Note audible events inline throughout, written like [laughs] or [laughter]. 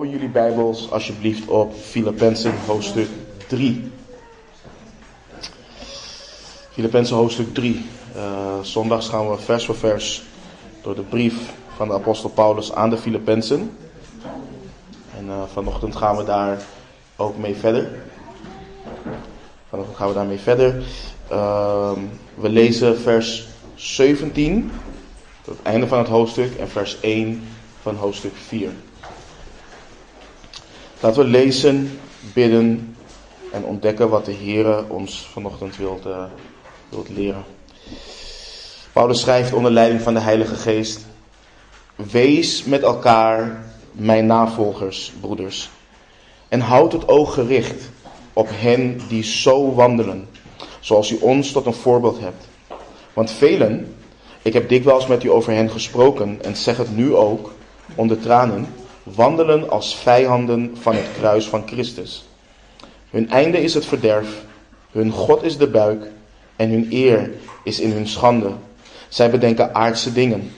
Open jullie Bijbels alsjeblieft op Filippenzen hoofdstuk 3. Filippenzen hoofdstuk 3. Uh, zondags gaan we vers voor vers door de brief van de apostel Paulus aan de Filippenzen. En uh, vanochtend gaan we daar ook mee verder. Vanochtend gaan we daarmee verder. Uh, we lezen vers 17 tot het einde van het hoofdstuk en vers 1 van hoofdstuk 4. Laten we lezen, bidden en ontdekken wat de Heer ons vanochtend wilt, uh, wilt leren. Paulus schrijft onder leiding van de Heilige Geest: Wees met elkaar mijn navolgers, broeders, en houd het oog gericht op hen die zo wandelen, zoals u ons tot een voorbeeld hebt. Want velen, ik heb dikwijls met u over hen gesproken en zeg het nu ook, onder tranen, wandelen als vijanden van het kruis van Christus. Hun einde is het verderf, hun God is de buik en hun eer is in hun schande. Zij bedenken aardse dingen.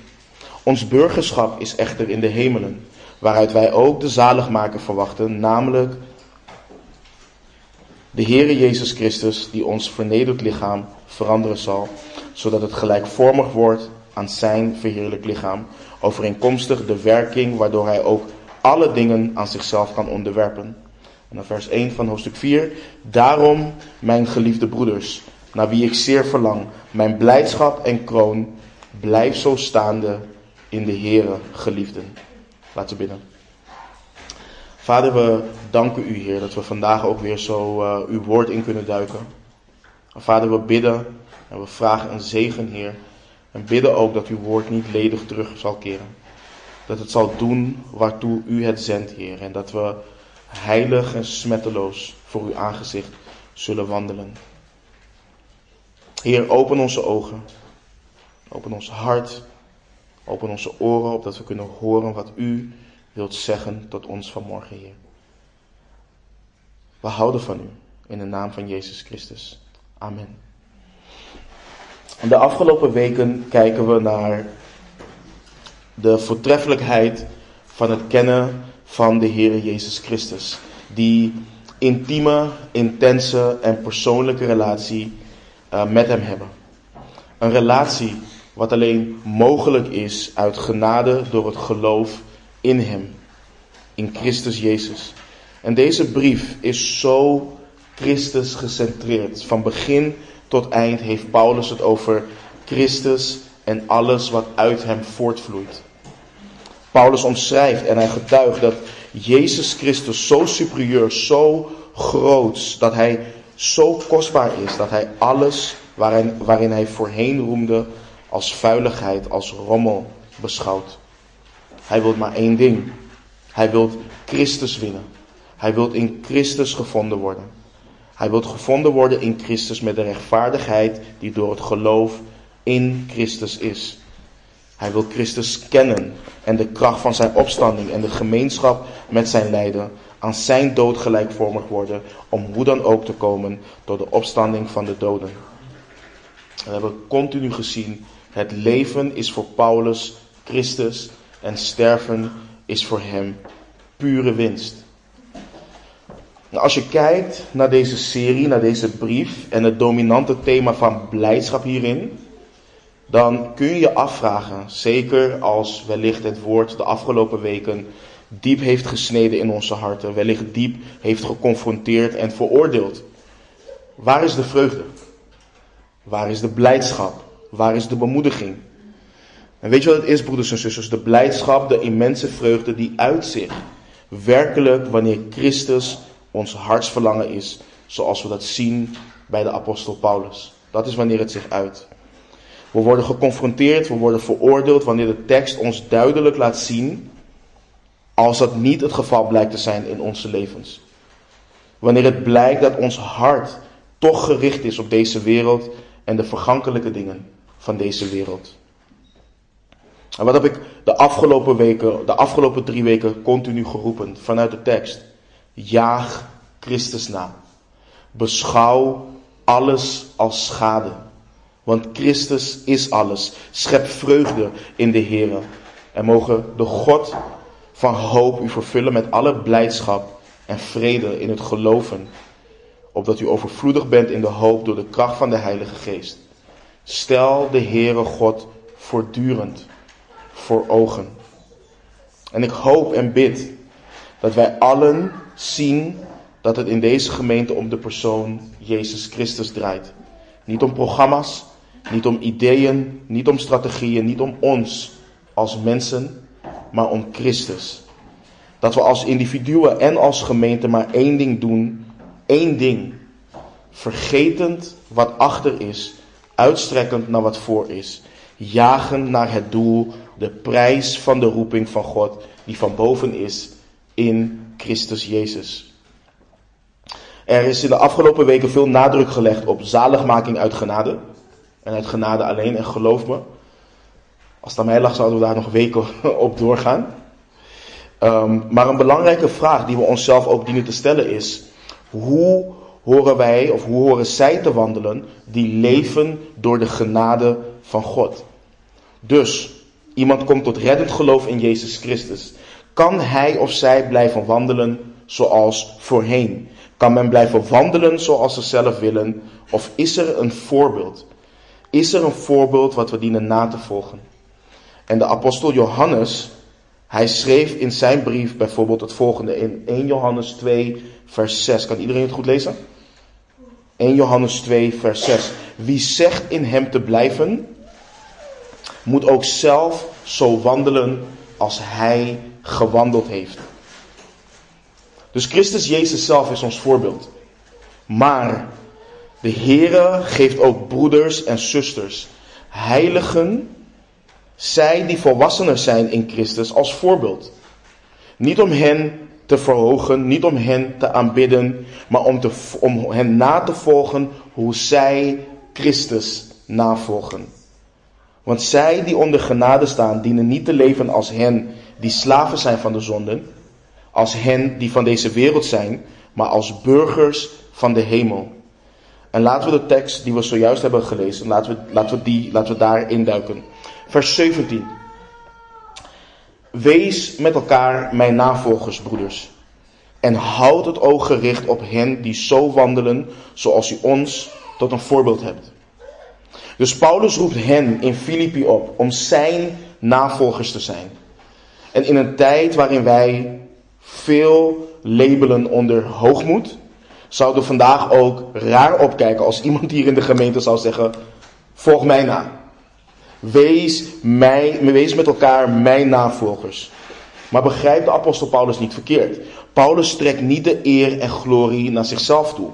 Ons burgerschap is echter in de hemelen, waaruit wij ook de zaligmaker verwachten, namelijk de Heere Jezus Christus, die ons vernederd lichaam veranderen zal, zodat het gelijkvormig wordt aan zijn verheerlijk lichaam, overeenkomstig de werking waardoor hij ook alle dingen aan zichzelf kan onderwerpen. En dan vers 1 van hoofdstuk 4. Daarom, mijn geliefde broeders, naar wie ik zeer verlang, mijn blijdschap en kroon, blijf zo staande in de Heere, geliefden. Laten we bidden. Vader, we danken u, Heer, dat we vandaag ook weer zo uh, uw woord in kunnen duiken. Vader, we bidden en we vragen een zegen, Heer. En bidden ook dat uw woord niet ledig terug zal keren. Dat het zal doen waartoe u het zendt, Heer. En dat we heilig en smetteloos voor uw aangezicht zullen wandelen. Heer, open onze ogen. Open ons hart. Open onze oren, opdat we kunnen horen wat u wilt zeggen tot ons vanmorgen, Heer. We houden van u. In de naam van Jezus Christus. Amen. De afgelopen weken kijken we naar de voortreffelijkheid van het kennen van de Heer Jezus Christus. Die intieme, intense en persoonlijke relatie uh, met Hem hebben. Een relatie wat alleen mogelijk is uit genade door het geloof in Hem. In Christus Jezus. En deze brief is zo Christus gecentreerd. Van begin tot eind heeft Paulus het over Christus en alles wat uit hem voortvloeit. Paulus omschrijft en hij getuigt dat Jezus Christus zo superieur, zo groot, dat hij zo kostbaar is, dat hij alles waarin, waarin hij voorheen roemde als vuiligheid, als rommel beschouwt. Hij wil maar één ding. Hij wil Christus winnen. Hij wil in Christus gevonden worden. Hij wil gevonden worden in Christus met de rechtvaardigheid die door het geloof in Christus is. Hij wil Christus kennen en de kracht van zijn opstanding en de gemeenschap met zijn lijden aan zijn dood gelijkvormig worden, om hoe dan ook te komen door de opstanding van de doden. we hebben continu gezien, het leven is voor Paulus Christus en sterven is voor hem pure winst. Nou, als je kijkt naar deze serie, naar deze brief en het dominante thema van blijdschap hierin, dan kun je je afvragen, zeker als wellicht het woord de afgelopen weken diep heeft gesneden in onze harten, wellicht diep heeft geconfronteerd en veroordeeld. Waar is de vreugde? Waar is de blijdschap? Waar is de bemoediging? En weet je wat het is, broeders en zusters? De blijdschap, de immense vreugde die uitzicht werkelijk wanneer Christus ons hartsverlangen is, zoals we dat zien bij de apostel Paulus. Dat is wanneer het zich uit. We worden geconfronteerd, we worden veroordeeld wanneer de tekst ons duidelijk laat zien, als dat niet het geval blijkt te zijn in onze levens. Wanneer het blijkt dat ons hart toch gericht is op deze wereld en de vergankelijke dingen van deze wereld. En wat heb ik de afgelopen weken, de afgelopen drie weken continu geroepen vanuit de tekst? Jaag Christus na. Beschouw alles als schade. Want Christus is alles. Schep vreugde in de Heer. En mogen de God van hoop u vervullen met alle blijdschap en vrede in het geloven, opdat u overvloedig bent in de hoop door de kracht van de Heilige Geest. Stel de Heere God voortdurend voor ogen. En ik hoop en bid dat wij allen zien dat het in deze gemeente om de persoon Jezus Christus draait. Niet om programma's, niet om ideeën, niet om strategieën, niet om ons als mensen, maar om Christus. Dat we als individuen en als gemeente maar één ding doen, één ding. Vergetend wat achter is, uitstrekkend naar wat voor is. Jagen naar het doel, de prijs van de roeping van God, die van boven is in Christus Jezus. Er is in de afgelopen weken veel nadruk gelegd op zaligmaking uit genade. En uit genade alleen. En geloof me, als het aan mij lag zouden we daar nog weken [laughs] op doorgaan. Ehm, maar een belangrijke vraag die we onszelf ook dienen te stellen is: hoe horen wij of hoe horen zij te wandelen die leven door de genade van God? Dus, iemand komt tot reddend geloof in Jezus Christus. Kan hij of zij blijven wandelen zoals voorheen? Kan men blijven wandelen zoals ze zelf willen? Of is er een voorbeeld? Is er een voorbeeld wat we dienen na te volgen? En de apostel Johannes, hij schreef in zijn brief bijvoorbeeld het volgende in 1 Johannes 2, vers 6. Kan iedereen het goed lezen? 1 Johannes 2, vers 6. Wie zegt in hem te blijven, moet ook zelf zo wandelen als hij gewandeld heeft. Dus Christus Jezus zelf is ons voorbeeld. Maar de Heere geeft ook broeders en zusters, heiligen, zij die volwassener zijn in Christus als voorbeeld. Niet om hen te verhogen, niet om hen te aanbidden, maar om, te, om hen na te volgen hoe zij Christus navolgen. Want zij die onder genade staan, dienen niet te leven als hen die slaven zijn van de zonden, als hen die van deze wereld zijn, maar als burgers van de hemel. En laten we de tekst die we zojuist hebben gelezen, laten we, laten we, die, laten we daar induiken. Vers 17. Wees met elkaar mijn navolgers, broeders. En houd het oog gericht op hen die zo wandelen zoals u ons tot een voorbeeld hebt. Dus Paulus roept hen in Filippi op om zijn navolgers te zijn. En in een tijd waarin wij veel labelen onder hoogmoed, zouden we vandaag ook raar opkijken als iemand hier in de gemeente zou zeggen: Volg mij na. Wees, mij, wees met elkaar mijn navolgers. Maar begrijp de apostel Paulus niet verkeerd. Paulus trekt niet de eer en glorie naar zichzelf toe.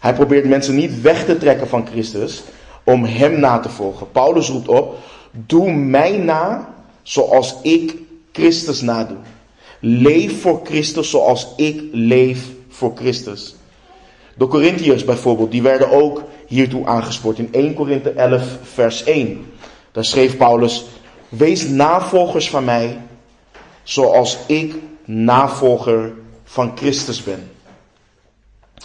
Hij probeert mensen niet weg te trekken van Christus om hem na te volgen. Paulus roept op: Doe mij na zoals ik Christus nadoe. Leef voor Christus zoals ik leef voor Christus. De Corinthiërs bijvoorbeeld, die werden ook hiertoe aangespoord. In 1 Korinthe 11, vers 1. Daar schreef Paulus: Wees navolgers van mij, zoals ik navolger van Christus ben.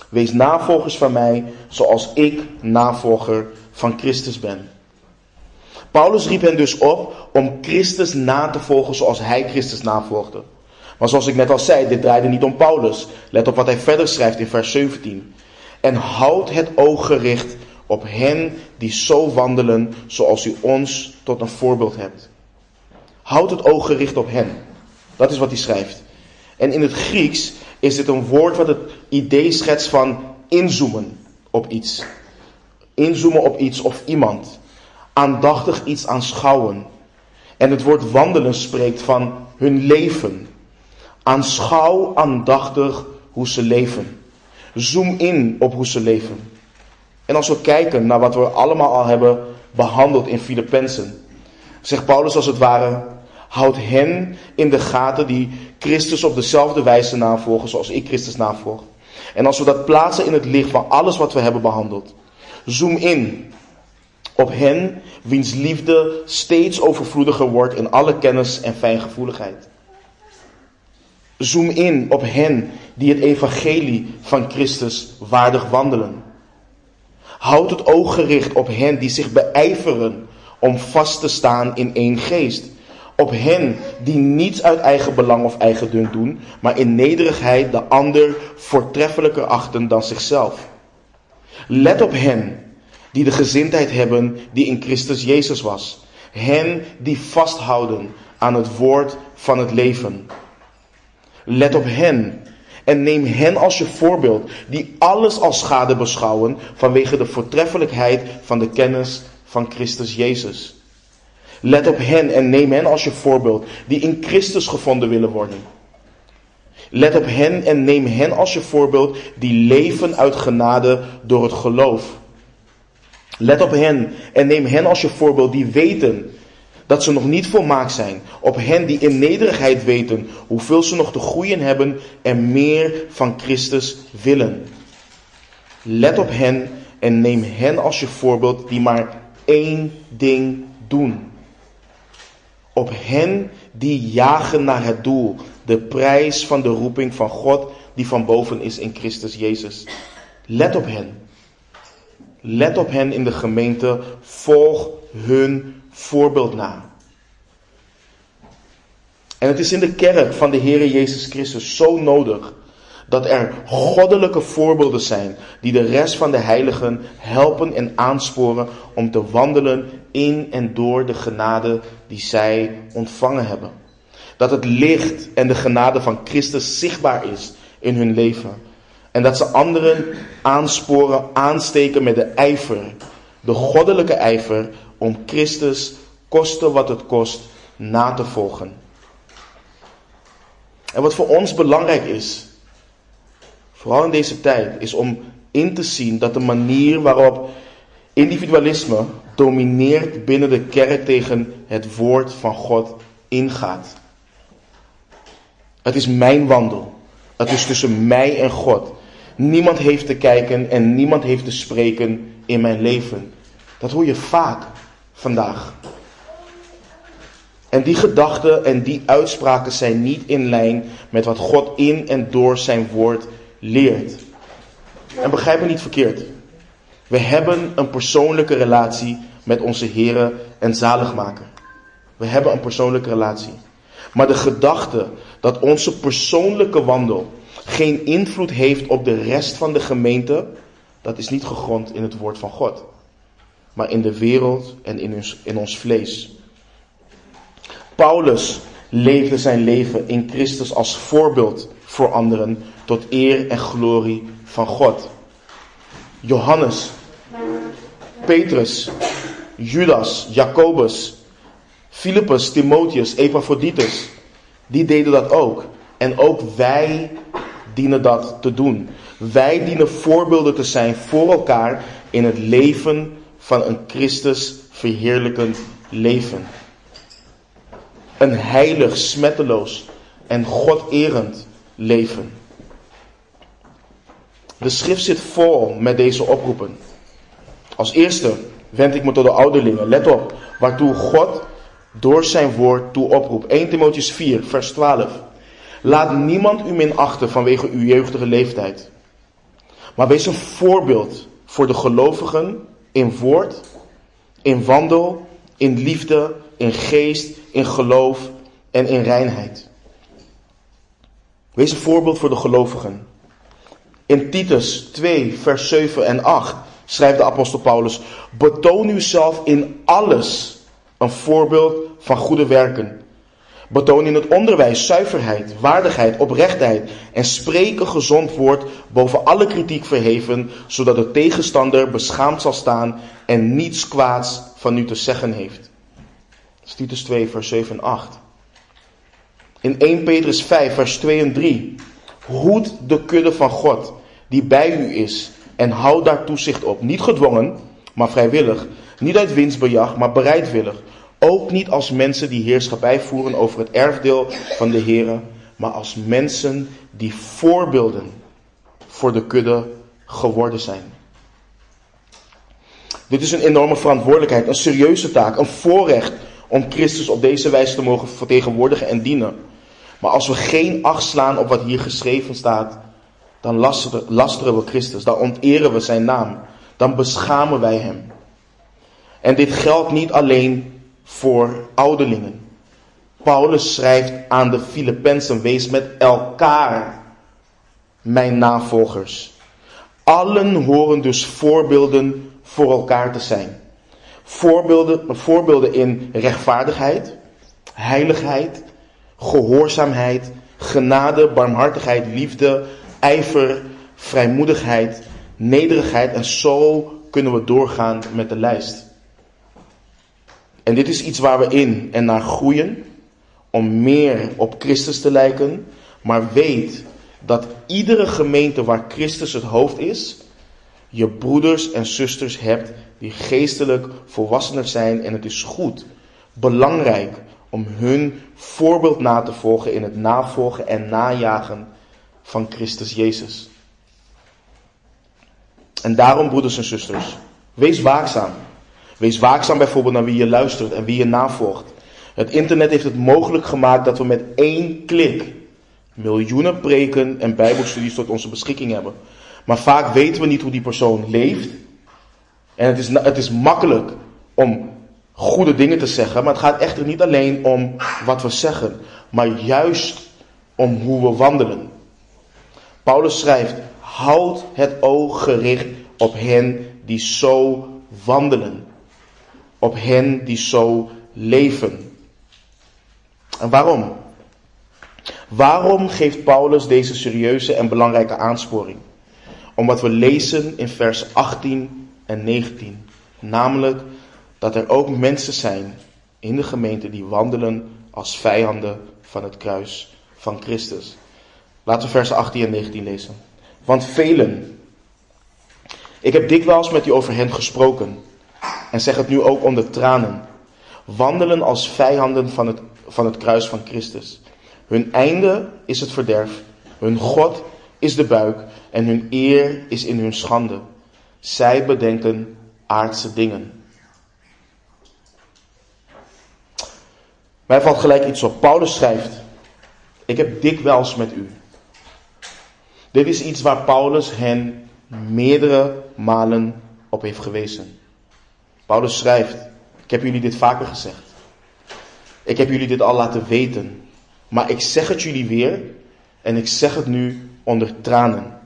Wees navolgers van mij, zoals ik navolger van Christus ben. Paulus riep hen dus op om Christus na te volgen zoals hij Christus navolgde. Maar zoals ik net al zei, dit draaide niet om Paulus. Let op wat hij verder schrijft in vers 17. En houd het oog gericht op hen die zo wandelen zoals u ons tot een voorbeeld hebt. Houd het oog gericht op hen. Dat is wat hij schrijft. En in het Grieks is dit een woord wat het idee schetst van inzoomen op iets. Inzoomen op iets of iemand. Aandachtig iets aanschouwen. En het woord wandelen spreekt van hun leven. Aanschouw aandachtig hoe ze leven. Zoom in op hoe ze leven. En als we kijken naar wat we allemaal al hebben behandeld in Filippenzen, zegt Paulus als het ware, houd hen in de gaten die Christus op dezelfde wijze navolgen zoals ik Christus navolg. En als we dat plaatsen in het licht van alles wat we hebben behandeld, zoom in op hen wiens liefde steeds overvloediger wordt in alle kennis en fijngevoeligheid. Zoom in op hen die het evangelie van Christus waardig wandelen. Houd het oog gericht op hen die zich beijveren om vast te staan in één geest. Op hen die niets uit eigen belang of eigendunk doen, maar in nederigheid de ander voortreffelijker achten dan zichzelf. Let op hen die de gezindheid hebben die in Christus Jezus was. Hen die vasthouden aan het woord van het leven. Let op hen en neem hen als je voorbeeld, die alles als schade beschouwen vanwege de voortreffelijkheid van de kennis van Christus Jezus. Let op hen en neem hen als je voorbeeld, die in Christus gevonden willen worden. Let op hen en neem hen als je voorbeeld, die leven uit genade door het geloof. Let op hen en neem hen als je voorbeeld, die weten dat ze nog niet volmaakt zijn. Op hen die in nederigheid weten hoeveel ze nog te groeien hebben en meer van Christus willen. Let op hen en neem hen als je voorbeeld die maar één ding doen. Op hen die jagen naar het doel, de prijs van de roeping van God die van boven is in Christus Jezus. Let op hen. Let op hen in de gemeente, volg hun voorbeeld na. En het is in de kerk van de Heer Jezus Christus zo nodig dat er goddelijke voorbeelden zijn die de rest van de heiligen helpen en aansporen om te wandelen in en door de genade die zij ontvangen hebben. Dat het licht en de genade van Christus zichtbaar is in hun leven. En dat ze anderen aansporen, aansteken met de ijver, de goddelijke ijver, om Christus, koste wat het kost, na te volgen. En wat voor ons belangrijk is, vooral in deze tijd, is om in te zien dat de manier waarop individualisme domineert binnen de kerk tegen het woord van God ingaat. Het is mijn wandel. Het is tussen mij en God. Niemand heeft te kijken en niemand heeft te spreken in mijn leven. Dat hoor je vaak vandaag. En die gedachten en die uitspraken zijn niet in lijn met wat God in en door zijn woord leert. En begrijp me niet verkeerd. We hebben een persoonlijke relatie met onze Here en Zaligmaker. We hebben een persoonlijke relatie. Maar de gedachte dat onze persoonlijke wandel geen invloed heeft op de rest van de gemeente, dat is niet gegrond in het woord van God. Maar in de wereld en in ons, in ons vlees. Paulus leefde zijn leven in Christus als voorbeeld voor anderen tot eer en glorie van God. Johannes, Petrus, Judas, Jacobus, Philippus, Timotheus, Epaphroditus, die deden dat ook. En ook wij dienen dat te doen. Wij dienen voorbeelden te zijn voor elkaar in het leven van een Christus verheerlijkend leven. Een heilig, smetteloos en God-erend leven. De schrift zit vol met deze oproepen. Als eerste wend ik me tot de ouderlingen. Let op, waartoe God door zijn woord toe oproept. 1 Timotheus 4, vers 12. Laat niemand u minachten vanwege uw jeugdige leeftijd. Maar wees een voorbeeld voor de gelovigen in woord, in wandel, in liefde, in geest, in geloof en in reinheid. Wees een voorbeeld voor de gelovigen. In Titus 2, vers 7 en 8 schrijft de apostel Paulus: Betoon uzelf in alles een voorbeeld van goede werken. Betoon in het onderwijs zuiverheid, waardigheid, oprechtheid en spreken gezond woord boven alle kritiek verheven, zodat de tegenstander beschaamd zal staan en niets kwaads van u te zeggen heeft. Titus 2, vers 7 en 8. In 1 Petrus 5, vers 2 en 3. Hoed de kudde van God, die bij u is, en houd daar toezicht op. Niet gedwongen, maar vrijwillig. Niet uit winstbejag, maar bereidwillig. Ook niet als mensen die heerschappij voeren over het erfdeel van de Heer, maar als mensen die voorbeelden voor de kudde geworden zijn. Dit is een enorme verantwoordelijkheid, een serieuze taak, een voorrecht om Christus op deze wijze te mogen vertegenwoordigen en dienen. Maar als we geen acht slaan op wat hier geschreven staat, dan lasteren we Christus, dan onteren we zijn naam, dan beschamen wij hem. En dit geldt niet alleen voor ouderlingen. Paulus schrijft aan de Filippenzen, wees met elkaar mijn navolgers. Allen horen dus voorbeelden voor elkaar te zijn. Voorbeelden, voorbeelden in rechtvaardigheid, heiligheid, gehoorzaamheid, genade, barmhartigheid, liefde, ijver, vrijmoedigheid, nederigheid en zo kunnen we doorgaan met de lijst. En dit is iets waar we in en naar groeien om meer op Christus te lijken, maar weet dat iedere gemeente waar Christus het hoofd is, je broeders en zusters hebt die geestelijk volwassener zijn en het is goed, belangrijk om hun voorbeeld na te volgen in het navolgen en najagen van Christus Jezus. En daarom, broeders en zusters, wees waakzaam. Wees waakzaam bijvoorbeeld naar wie je luistert en wie je navolgt. Het internet heeft het mogelijk gemaakt dat we met één klik miljoenen preken en bijbelstudies tot onze beschikking hebben. Maar vaak weten we niet hoe die persoon leeft. En het is, het is makkelijk om goede dingen te zeggen, maar het gaat echter niet alleen om wat we zeggen, maar juist om hoe we wandelen. Paulus schrijft, houd het oog gericht op hen die zo wandelen. Op hen die zo leven. En waarom? Waarom geeft Paulus deze serieuze en belangrijke aansporing? Omdat we lezen in vers 18 en 19. Namelijk dat er ook mensen zijn in de gemeente die wandelen als vijanden van het kruis van Christus. Laten we vers 18 en 19 lezen. Want velen, ik heb dikwijls met u over hen gesproken en zeg het nu ook onder tranen, wandelen als vijanden van het, van het kruis van Christus. Hun einde is het verderf, hun God is de buik en hun eer is in hun schande. Zij bedenken aardse dingen. Mij valt gelijk iets op. Paulus schrijft: Ik heb dikwijls met u. Dit is iets waar Paulus hen meerdere malen op heeft gewezen. Paulus schrijft: Ik heb jullie dit vaker gezegd. Ik heb jullie dit al laten weten. Maar ik zeg het jullie weer en ik zeg het nu onder tranen.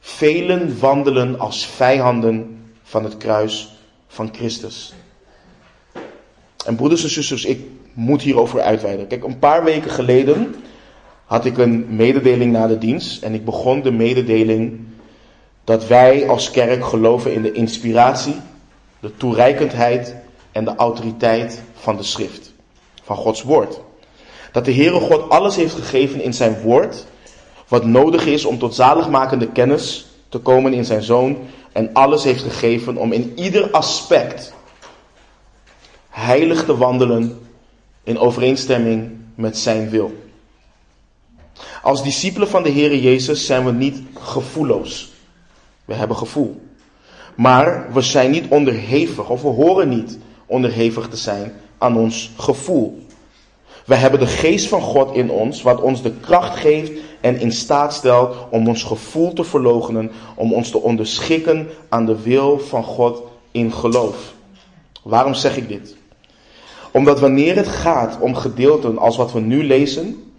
Velen wandelen als vijanden van het kruis van Christus. En broeders en zusters, ik moet hierover uitweiden. Kijk, een paar weken geleden had ik een mededeling na de dienst. En ik begon de mededeling dat wij als kerk geloven in de inspiratie, de toereikendheid en de autoriteit van de schrift. Van Gods woord. Dat de Heere God alles heeft gegeven in zijn woord. Wat nodig is om tot zaligmakende kennis te komen in zijn zoon. En alles heeft gegeven om in ieder aspect heilig te wandelen in overeenstemming met zijn wil. Als discipelen van de Heere Jezus zijn we niet gevoelloos. We hebben gevoel. Maar we zijn niet onderhevig, of we horen niet onderhevig te zijn aan ons gevoel. We hebben de geest van God in ons, wat ons de kracht geeft en in staat stelt om ons gevoel te verloochenen, om ons te onderschikken aan de wil van God in geloof. Waarom zeg ik dit? Omdat wanneer het gaat om gedeelten als wat we nu lezen,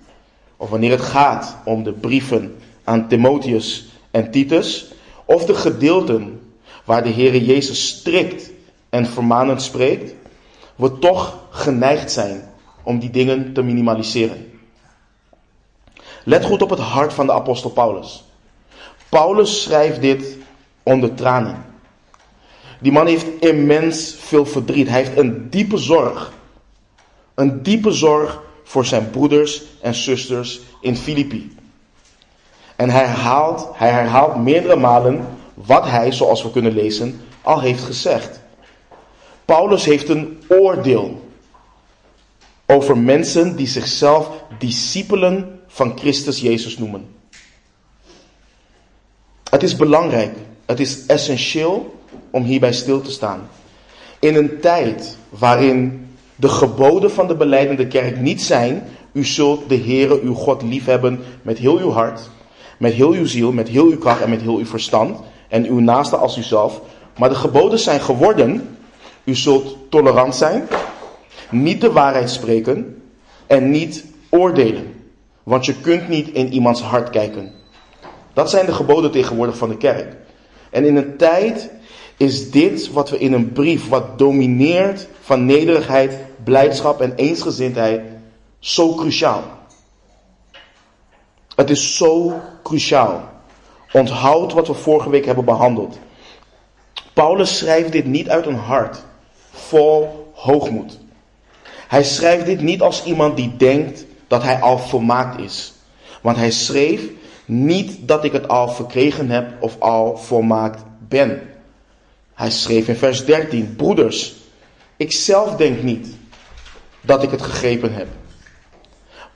of wanneer het gaat om de brieven aan Timotheus en Titus, of de gedeelten waar de Heere Jezus strikt en vermanend spreekt, we toch geneigd zijn om die dingen te minimaliseren. Let goed op het hart van de apostel Paulus. Paulus schrijft dit onder tranen. Die man heeft immens veel verdriet. Hij heeft een diepe zorg. Een diepe zorg voor zijn broeders en zusters in Filippi. En hij herhaalt, hij herhaalt meerdere malen wat hij, zoals we kunnen lezen, al heeft gezegd. Paulus heeft een oordeel over mensen die zichzelf discipelen van Christus Jezus noemen. Het is belangrijk, het is essentieel om hierbij stil te staan. In een tijd waarin de geboden van de beleidende kerk niet zijn, u zult de Heere uw God liefhebben met heel uw hart, met heel uw ziel, met heel uw kracht en met heel uw verstand, en uw naaste als uzelf. Maar de geboden zijn geworden, u zult tolerant zijn, niet de waarheid spreken en niet oordelen. Want je kunt niet in iemands hart kijken. Dat zijn de geboden tegenwoordig van de kerk. En in een tijd is dit wat we in een brief, wat domineert van nederigheid, blijdschap en eensgezindheid, zo cruciaal. Het is zo cruciaal. Onthoud wat we vorige week hebben behandeld. Paulus schrijft dit niet uit een hart vol hoogmoed. Hij schrijft dit niet als iemand die denkt dat hij al volmaakt is. Want hij schreef niet dat ik het al verkregen heb of al volmaakt ben. Hij schreef in vers 13, broeders, ik zelf denk niet dat ik het gegrepen heb.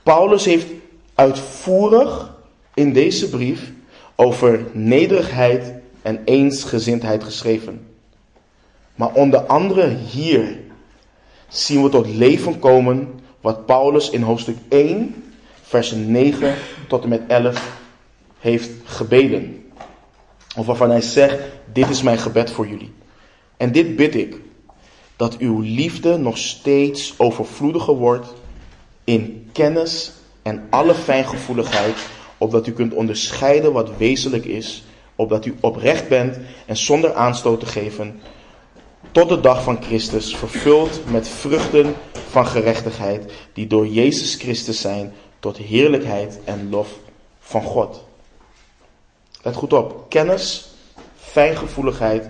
Paulus heeft uitvoerig in deze brief over nederigheid en eensgezindheid geschreven. Maar onder andere hier zien we tot leven komen wat Paulus in hoofdstuk 1, versen 9 tot en met 11 heeft gebeden. Of waarvan hij zegt, dit is mijn gebed voor jullie. En dit bid ik, dat uw liefde nog steeds overvloediger wordt in kennis en alle fijngevoeligheid, opdat u kunt onderscheiden wat wezenlijk is, opdat u oprecht bent en zonder aanstoot te geven, tot de dag van Christus, vervuld met vruchten van gerechtigheid, die door Jezus Christus zijn, tot heerlijkheid en lof van God. Let goed op, kennis, fijngevoeligheid,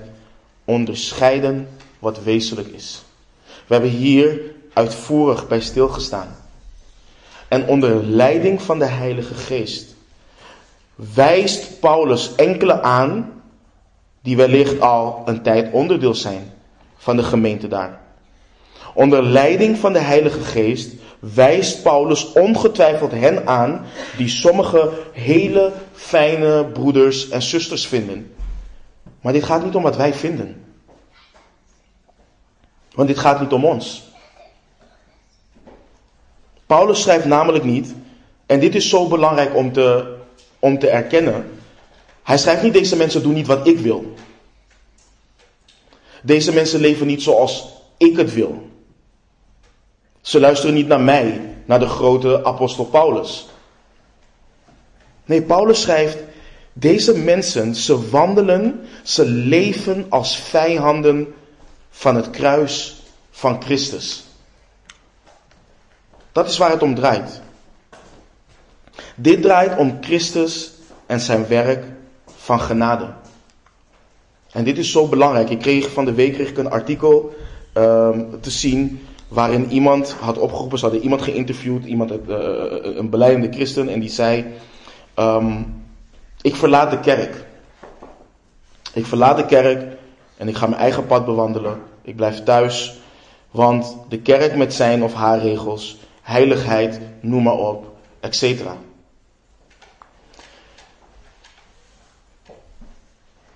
onderscheiden wat wezenlijk is. We hebben hier uitvoerig bij stilgestaan. En onder leiding van de Heilige Geest wijst Paulus enkele aan die wellicht al een tijd onderdeel zijn van de gemeente daar. Onder leiding van de Heilige Geest wijst Paulus ongetwijfeld hen aan die sommige hele fijne broeders en zusters vinden. Maar dit gaat niet om wat wij vinden. Want dit gaat niet om ons. Paulus schrijft namelijk niet, en dit is zo belangrijk om te, om te erkennen. Hij schrijft niet, deze mensen doen niet wat ik wil. Deze mensen leven niet zoals ik het wil. Ze luisteren niet naar mij, naar de grote apostel Paulus. Nee, Paulus schrijft, deze mensen, ze wandelen, ze leven als vijanden van het kruis van Christus. Dat is waar het om draait. Dit draait om Christus en zijn werk van genade. En dit is zo belangrijk. Ik kreeg van de week kreeg ik een artikel um, te zien waarin iemand had opgeroepen, ze hadden iemand geïnterviewd, iemand, uh, een beleidende christen, en die zei, um, ik verlaat de kerk. Ik verlaat de kerk en ik ga mijn eigen pad bewandelen. Ik blijf thuis, want de kerk met zijn of haar regels, heiligheid, noem maar op, etc.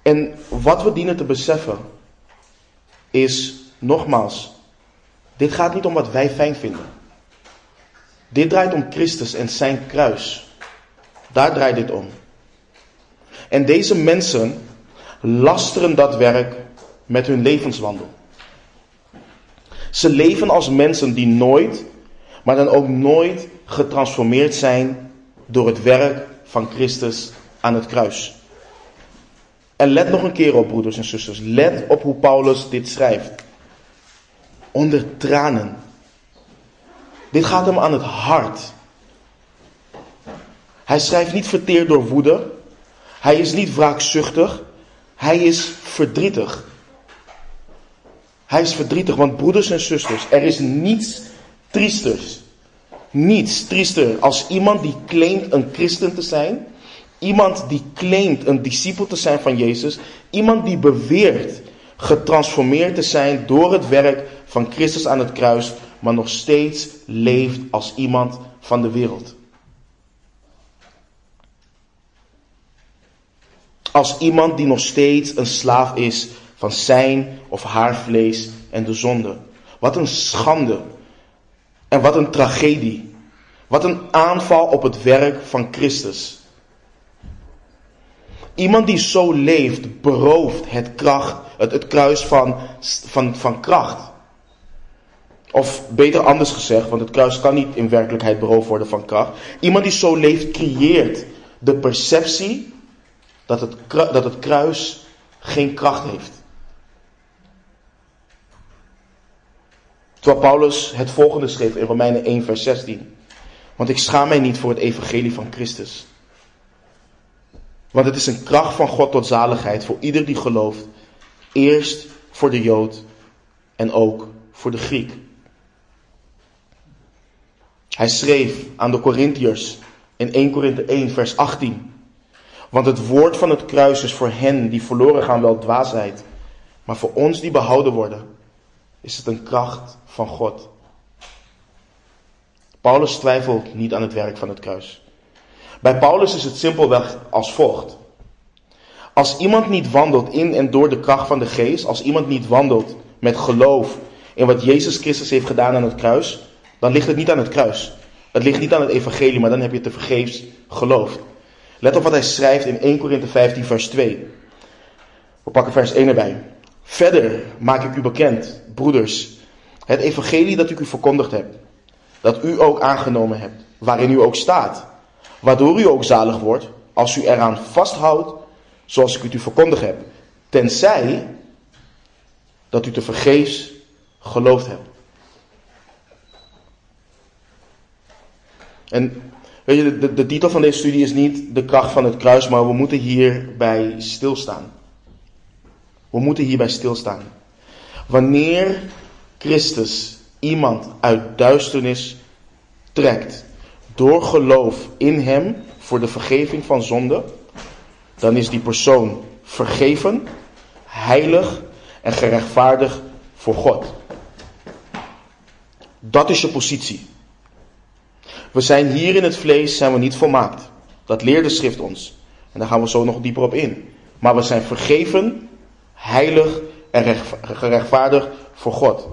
En wat we dienen te beseffen is, nogmaals, dit gaat niet om wat wij fijn vinden. Dit draait om Christus en zijn kruis. Daar draait dit om. En deze mensen lasteren dat werk met hun levenswandel. Ze leven als mensen die nooit, maar dan ook nooit getransformeerd zijn door het werk van Christus aan het kruis. En let nog een keer op, broeders en zusters. Let op hoe Paulus dit schrijft. Onder tranen. Dit gaat hem aan het hart. Hij schrijft niet verteerd door woede. Hij is niet wraakzuchtig. Hij is verdrietig. Hij is verdrietig, want broeders en zusters, er is niets triesters. Niets triester als iemand die claimt een christen te zijn Iemand die claimt een discipel te zijn van Jezus. Iemand die beweert getransformeerd te zijn door het werk van Christus aan het kruis, maar nog steeds leeft als iemand van de wereld. Als iemand die nog steeds een slaaf is van zijn of haar vlees en de zonde. Wat een schande. En wat een tragedie. Wat een aanval op het werk van Christus. Iemand die zo leeft, berooft het, kracht, het, kruis van, van, van kracht. Of beter anders gezegd, want het kruis kan niet in werkelijkheid beroofd worden van kracht. Iemand die zo leeft, creëert de perceptie dat het, dat het kruis geen kracht heeft. Terwijl Paulus het volgende schreef in Romeinen 1, vers 16. Want ik schaam mij niet voor het evangelie van Christus. Want het is een kracht van God tot zaligheid voor ieder die gelooft. Eerst voor de Jood en ook voor de Griek. Hij schreef aan de Corinthiërs in 1 Korinthe 1 vers 18. Want het woord van het kruis is voor hen die verloren gaan wel dwaasheid. Maar voor ons die behouden worden, is het een kracht van God. Paulus twijfelt niet aan het werk van het kruis. Bij Paulus is het simpelweg als volgt. Als iemand niet wandelt in en door de kracht van de geest, als iemand niet wandelt met geloof in wat Jezus Christus heeft gedaan aan het kruis, dan ligt het niet aan het kruis. Het ligt niet aan het evangelie, maar dan heb je te vergeefs geloofd. Let op wat hij schrijft in 1 Korinthe 15 vers 2. We pakken vers 1 erbij. Verder maak ik u bekend, broeders, het evangelie dat ik u verkondigd heb, dat u ook aangenomen hebt, waarin u ook staat, waardoor u ook zalig wordt, als u eraan vasthoudt, zoals ik het u verkondigd heb, tenzij dat u te vergeefs geloofd hebt. En weet je, de, de, titel van deze studie is niet de kracht van het kruis, maar we moeten hierbij stilstaan. We moeten hierbij stilstaan. Wanneer Christus iemand uit duisternis trekt door geloof in Hem voor de vergeving van zonde, dan is die persoon vergeven, heilig en gerechtvaardigd voor God. Dat is je positie. We zijn hier in het vlees, zijn we niet volmaakt. Dat leert de schrift ons. En daar gaan we zo nog dieper op in. Maar we zijn vergeven, heilig en gerechtvaardigd voor God.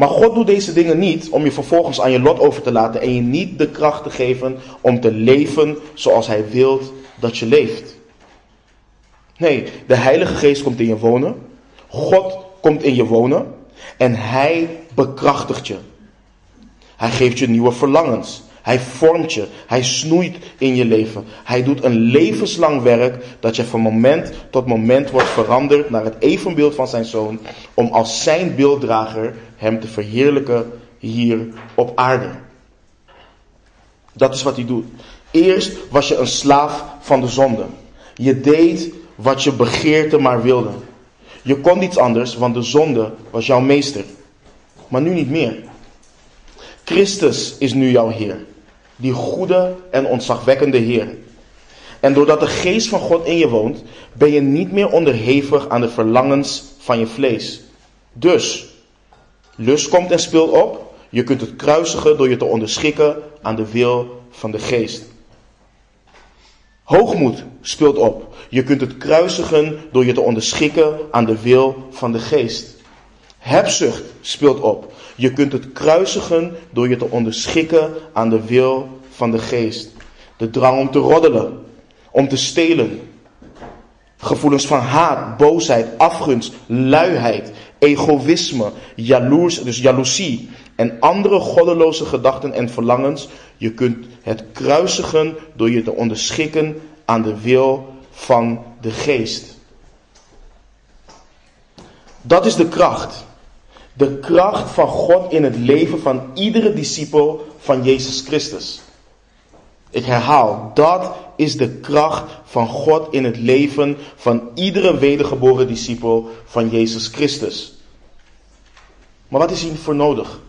Maar God doet deze dingen niet om je vervolgens aan je lot over te laten en je niet de kracht te geven om te leven zoals Hij wilt dat je leeft. Nee, de Heilige Geest komt in je wonen. God komt in je wonen en Hij bekrachtigt je. Hij geeft je nieuwe verlangens. Hij vormt je. Hij snoeit in je leven. Hij doet een levenslang werk dat je van moment tot moment wordt veranderd naar het evenbeeld van zijn zoon. Om als zijn beelddrager hem te verheerlijken hier op aarde. Dat is wat hij doet. Eerst was je een slaaf van de zonde. Je deed wat je begeerte maar wilde. Je kon niets anders, want de zonde was jouw meester. Maar nu niet meer. Christus is nu jouw Heer. Die goede en ontzagwekkende Heer. En doordat de geest van God in je woont, ben je niet meer onderhevig aan de verlangens van je vlees. Dus, lust komt en speelt op. Je kunt het kruisigen door je te onderschikken aan de wil van de geest. Hoogmoed speelt op. Je kunt het kruisigen door je te onderschikken aan de wil van de geest. Hebzucht speelt op. Je kunt het kruisigen door je te onderschikken aan de wil van de geest. De drang om te roddelen, om te stelen. Gevoelens van haat, boosheid, afgunst, luiheid, egoïsme, jaloers, dus jaloezie en andere goddeloze gedachten en verlangens. Je kunt het kruisigen door je te onderschikken aan de wil van de geest. Dat is de kracht. De kracht van God in het leven van iedere discipel van Jezus Christus. Ik herhaal, dat is de kracht van God in het leven van iedere wedergeboren discipel van Jezus Christus. Maar wat is hiervoor nodig?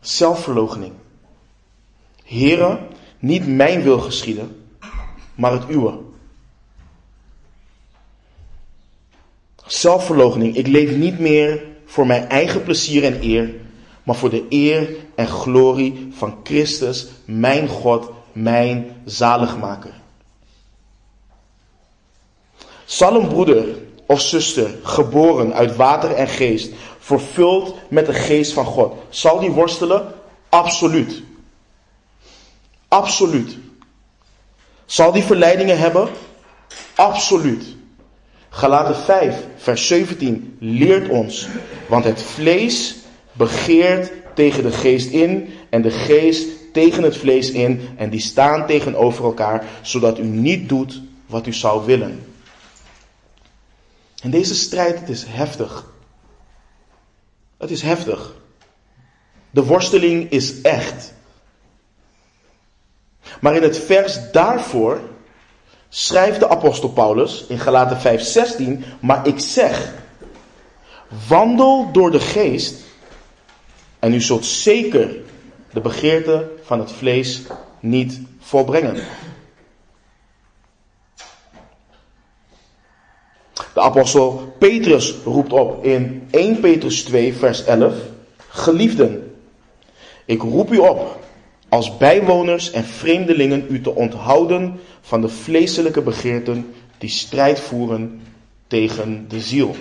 Zelfverloochening. Heren, niet mijn wil geschieden, maar het uwe. Zelfverloochening. Ik leef niet meer voor mijn eigen plezier en eer, maar voor de eer en glorie van Christus, mijn God, mijn zaligmaker. Zal een broeder of zuster, geboren uit water en geest, vervuld met de geest van God, zal die worstelen? Absoluut. Absoluut. Zal die verleidingen hebben? Absoluut. Galaten 5, vers 17 leert ons, want het vlees begeert tegen de geest in en de geest tegen het vlees in en die staan tegenover elkaar, zodat u niet doet wat u zou willen. En deze strijd, het is heftig. Het is heftig. De worsteling is echt. Maar in het vers daarvoor schrijft de apostel Paulus in Galaten 5:16, maar ik zeg, wandel door de geest en u zult zeker de begeerte van het vlees niet volbrengen. De apostel Petrus roept op in 1 Petrus 2, vers 11: Geliefden, ik roep u op als bijwoners en vreemdelingen u te onthouden van de vleeselijke begeerten die strijd voeren tegen de ziel.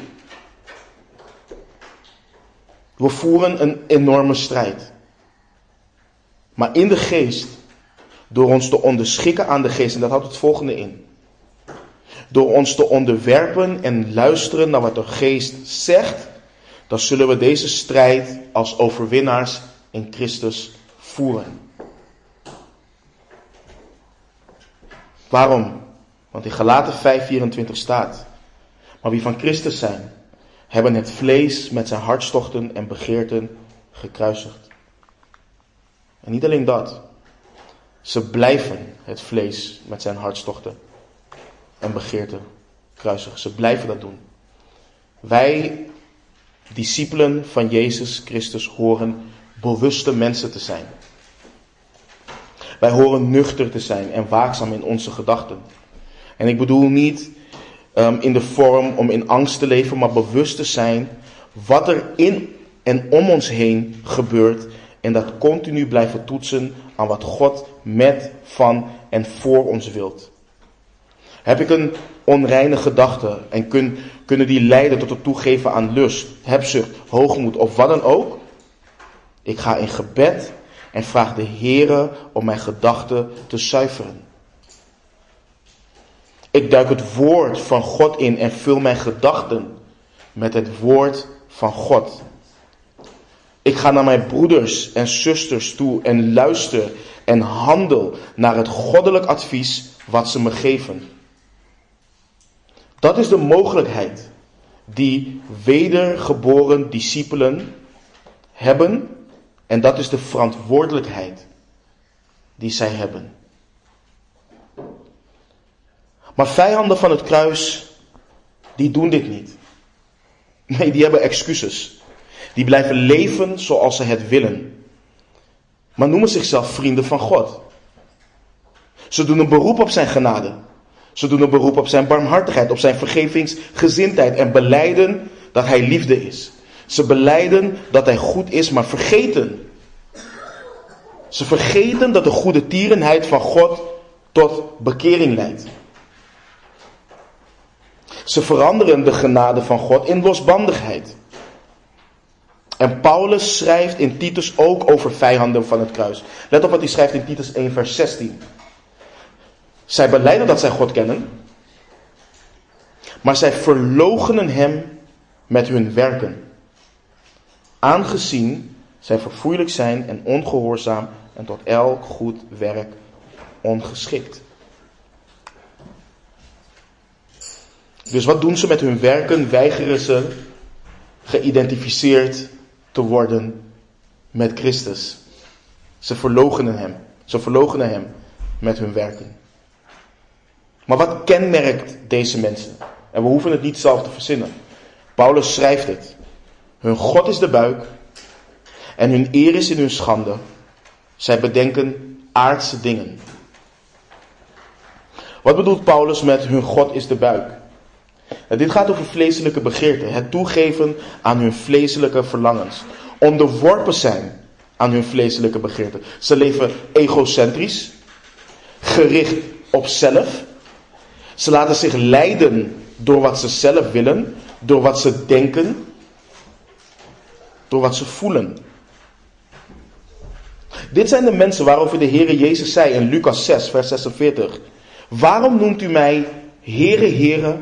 We voeren een enorme strijd. Maar in de geest, door ons te onderschikken aan de geest, en dat houdt het volgende in. Door ons te onderwerpen en luisteren naar wat de geest zegt, dan zullen we deze strijd als overwinnaars in Christus voeren. Waarom? Want in Galaten 5:24 staat: Maar wie van Christus zijn, hebben het vlees met zijn hartstochten en begeerten gekruisigd. En niet alleen dat, ze blijven het vlees met zijn hartstochten en begeerten kruisigen. Ze blijven dat doen. Wij, discipelen van Jezus Christus, horen bewuste mensen te zijn. Wij horen nuchter te zijn en waakzaam in onze gedachten. En ik bedoel niet um, in de vorm om in angst te leven, maar bewust te zijn wat er in en om ons heen gebeurt. En dat continu blijven toetsen aan wat God met, van en voor ons wilt. Heb ik een onreine gedachte en kun, kunnen die leiden tot het toegeven aan lust, hebzucht, hoogmoed of wat dan ook? Ik ga in gebed en vraag de Heere om mijn gedachten te zuiveren. Ik duik het woord van God in en vul mijn gedachten met het woord van God. Ik ga naar mijn broeders en zusters toe en luister en handel naar het goddelijk advies wat ze me geven. Dat is de mogelijkheid die wedergeboren discipelen hebben en dat is de verantwoordelijkheid die zij hebben. Maar vijanden van het kruis, die doen dit niet. Nee, die hebben excuses. Die blijven leven zoals ze het willen. Maar noemen zichzelf vrienden van God. Ze doen een beroep op zijn genade. Ze doen een beroep op zijn barmhartigheid, op zijn vergevingsgezindheid en beleiden dat hij liefde is. Ze beleiden dat hij goed is, maar vergeten. Ze vergeten dat de goede tierenheid van God tot bekering leidt. Ze veranderen de genade van God in losbandigheid. En Paulus schrijft in Titus ook over vijanden van het kruis. Let op wat hij schrijft in Titus 1, vers 16. Zij beleiden dat zij God kennen, maar zij verloochenen hem met hun werken. Aangezien zij verfoeilijk zijn en ongehoorzaam en tot elk goed werk ongeschikt. Dus wat doen ze met hun werken? Weigeren ze geïdentificeerd te worden met Christus. Ze verlogenen hem. Ze verlogenen hem met hun werken. Maar wat kenmerkt deze mensen? En we hoeven het niet zelf te verzinnen. Paulus schrijft het. Hun God is de buik en hun eer is in hun schande. Zij bedenken aardse dingen. Wat bedoelt Paulus met hun God is de buik? Dit gaat over vleeselijke begeerten, het toegeven aan hun vleeselijke verlangens, onderworpen zijn aan hun vleeselijke begeerten. Ze leven egocentrisch, gericht op zelf. Ze laten zich leiden door wat ze zelf willen, door wat ze denken, door wat ze voelen. Dit zijn de mensen waarover de Heere Jezus zei in Lucas 6, vers 46. Waarom noemt u mij Heere, Heere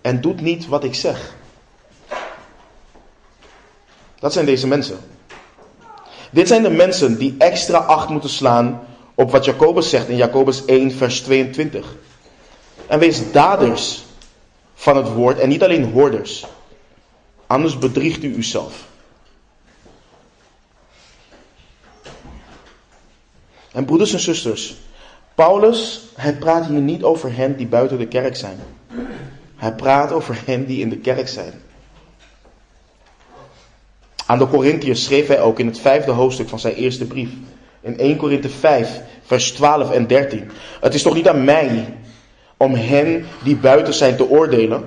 en doet niet wat ik zeg. Dat zijn deze mensen. Dit zijn de mensen die extra acht moeten slaan op wat Jacobus zegt in Jacobus 1, vers 22. En wees daders van het woord en niet alleen hoorders. Anders bedriegt u uzelf. En broeders en zusters, Paulus, hij praat hier niet over hen die buiten de kerk zijn. Hij praat over hen die in de kerk zijn. Aan de Corinthiërs schreef hij ook in het vijfde hoofdstuk van zijn eerste brief. In 1 Korinthe 5, vers 12 en 13. Het is toch niet aan mij om hen die buiten zijn te oordelen?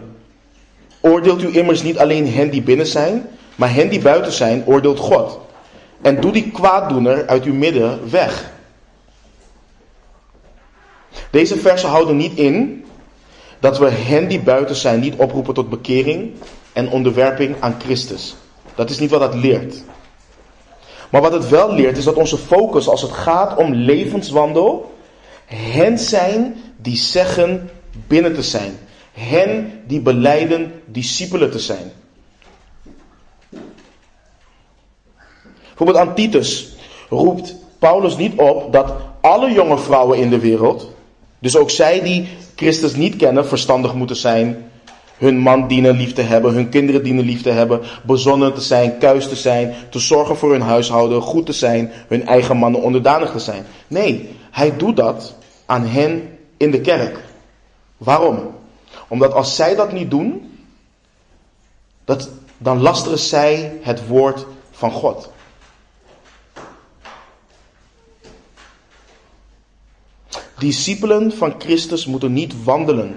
Oordeelt u immers niet alleen hen die binnen zijn, maar hen die buiten zijn, oordeelt God. En doe die kwaaddoener uit uw midden weg. Deze versen houden niet in dat we hen die buiten zijn niet oproepen tot bekering en onderwerping aan Christus. Dat is niet wat dat leert. Maar wat het wel leert is dat onze focus als het gaat om levenswandel hen zijn die zeggen binnen te zijn. Hen die beleiden discipelen te zijn. Bijvoorbeeld aan Titus roept Paulus niet op dat alle jonge vrouwen in de wereld, dus ook zij die Christus niet kennen, verstandig moeten zijn, hun man dienen lief te hebben, hun kinderen dienen lief te hebben, bezonnen te zijn, kuis te zijn, te zorgen voor hun huishouden, goed te zijn, hun eigen mannen onderdanig te zijn. Nee, hij doet dat aan hen in de kerk. Waarom? Omdat als zij dat niet doen, dat, dan lasteren zij het woord van God. Discipelen van Christus moeten niet wandelen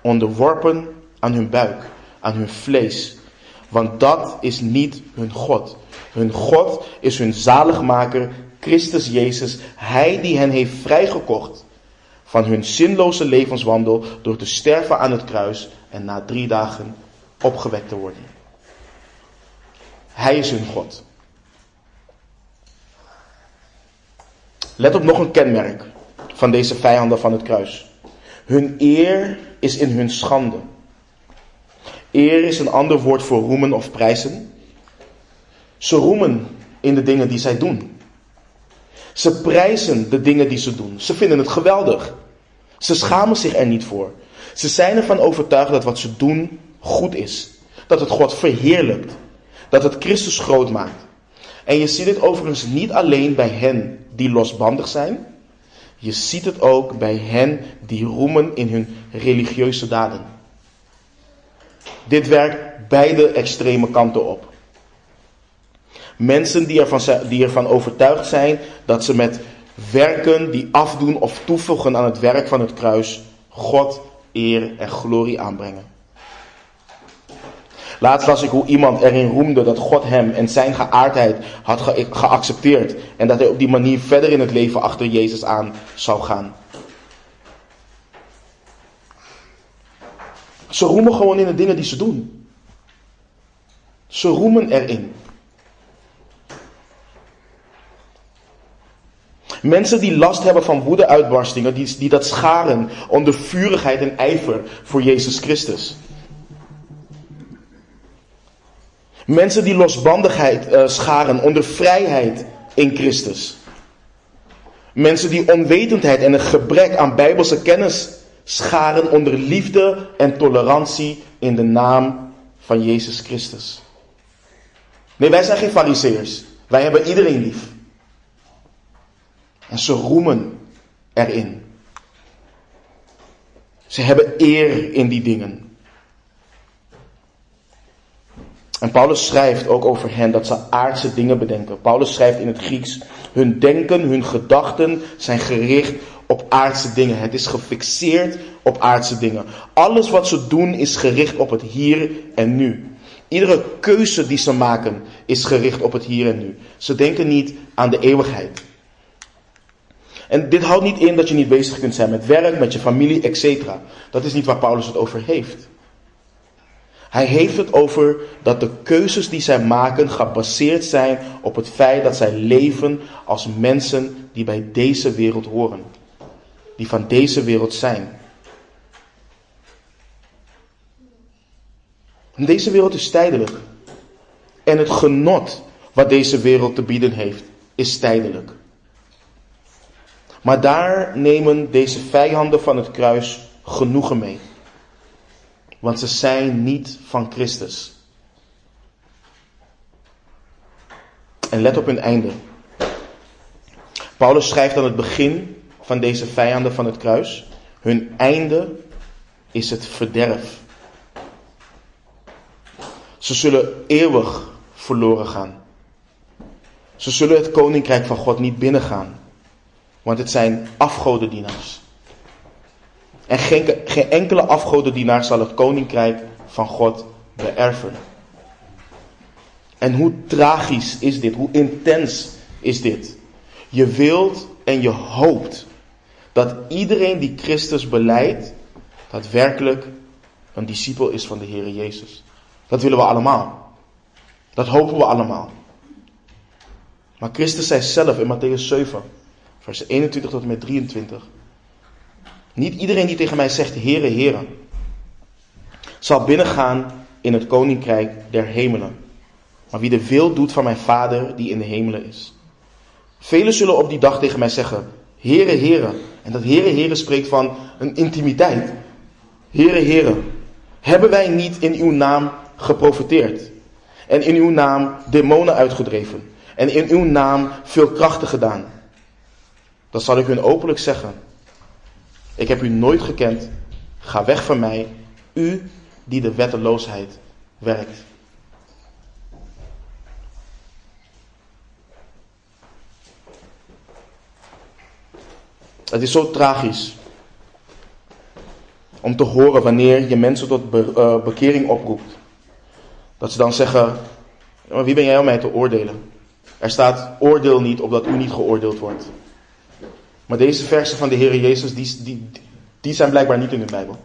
onderworpen aan hun buik, aan hun vlees. Want dat is niet hun God. Hun God is hun zaligmaker, Christus Jezus. Hij die hen heeft vrijgekocht van hun zinloze levenswandel door te sterven aan het kruis en na drie dagen opgewekt te worden. Hij is hun God. Let op nog een kenmerk van deze vijanden van het kruis. Hun eer is in hun schande. Eer is een ander woord voor roemen of prijzen. Ze roemen in de dingen die zij doen. Ze prijzen de dingen die ze doen. Ze vinden het geweldig. Ze schamen zich er niet voor. Ze zijn ervan overtuigd dat wat ze doen goed is. Dat het God verheerlijkt. Dat het Christus groot maakt. En je ziet dit overigens niet alleen bij hen die losbandig zijn. Je ziet het ook bij hen die roemen in hun religieuze daden. Dit werkt beide extreme kanten op. Mensen die ervan, die overtuigd zijn dat ze met werken die afdoen of toevoegen aan het werk van het kruis God eer en glorie aanbrengen. Laatst las ik hoe iemand erin roemde dat God hem en zijn geaardheid had geaccepteerd en dat hij op die manier verder in het leven achter Jezus aan zou gaan. Ze roemen gewoon in de dingen die ze doen. Ze roemen erin. Mensen die last hebben van woedeuitbarstingen, die, die dat scharen onder vurigheid en ijver voor Jezus Christus. Mensen die losbandigheid uh, scharen onder vrijheid in Christus. Mensen die onwetendheid en een gebrek aan bijbelse kennis scharen onder liefde en tolerantie in de naam van Jezus Christus. Nee, wij zijn geen fariseërs. Wij hebben iedereen lief. En ze roemen erin. Ze hebben eer in die dingen. En Paulus schrijft ook over hen dat ze aardse dingen bedenken. Paulus schrijft in het Grieks, hun denken, hun gedachten zijn gericht op aardse dingen. Het is gefixeerd op aardse dingen. Alles wat ze doen is gericht op het hier en nu. Iedere keuze die ze maken is gericht op het hier en nu. Ze denken niet aan de eeuwigheid. En dit houdt niet in dat je niet bezig kunt zijn met werk, met je familie, etc. Dat is niet waar Paulus het over heeft. Hij heeft het over dat de keuzes die zij maken gebaseerd zijn op het feit dat zij leven als mensen die bij deze wereld horen. Die van deze wereld zijn. Deze wereld is tijdelijk. En het genot wat deze wereld te bieden heeft, is tijdelijk. Maar daar nemen deze vijanden van het kruis genoegen mee. Want ze zijn niet van Christus. En let op hun einde. Paulus schrijft aan het begin van deze vijanden van het kruis. Hun einde is het verderf. Ze zullen eeuwig verloren gaan. Ze zullen het koninkrijk van God niet binnengaan. Want het zijn afgodendienaars. En geen, geen enkele afgodendienaar zal het koninkrijk van God beërven. En hoe tragisch is dit? Hoe intens is dit? Je wilt en je hoopt dat iedereen die Christus beleidt, daadwerkelijk een discipel is van de Heer Jezus. Dat willen we allemaal. Dat hopen we allemaal. Maar Christus zei zelf in Matthäus 7, vers 21 tot en met 23. Niet iedereen die tegen mij zegt, Heere, Heere, zal binnengaan in het koninkrijk der hemelen. Maar wie de wil doet van mijn Vader die in de hemelen is. Velen zullen op die dag tegen mij zeggen, Heere, Heere. En dat Heere, Heere spreekt van een intimiteit. Heere, Heere, hebben wij niet in uw naam geprofiteerd? En in uw naam demonen uitgedreven? En in uw naam veel krachten gedaan? Dan zal ik hun openlijk zeggen, ik heb u nooit gekend, ga weg van mij, u die de wetteloosheid werkt. Het is zo tragisch om te horen wanneer je mensen tot be bekering oproept. Dat ze dan zeggen, wie ben jij om mij te oordelen? Er staat oordeel niet opdat u niet geoordeeld wordt. Maar deze versen van de Heer Jezus, die, die, die zijn blijkbaar niet in de Bijbel.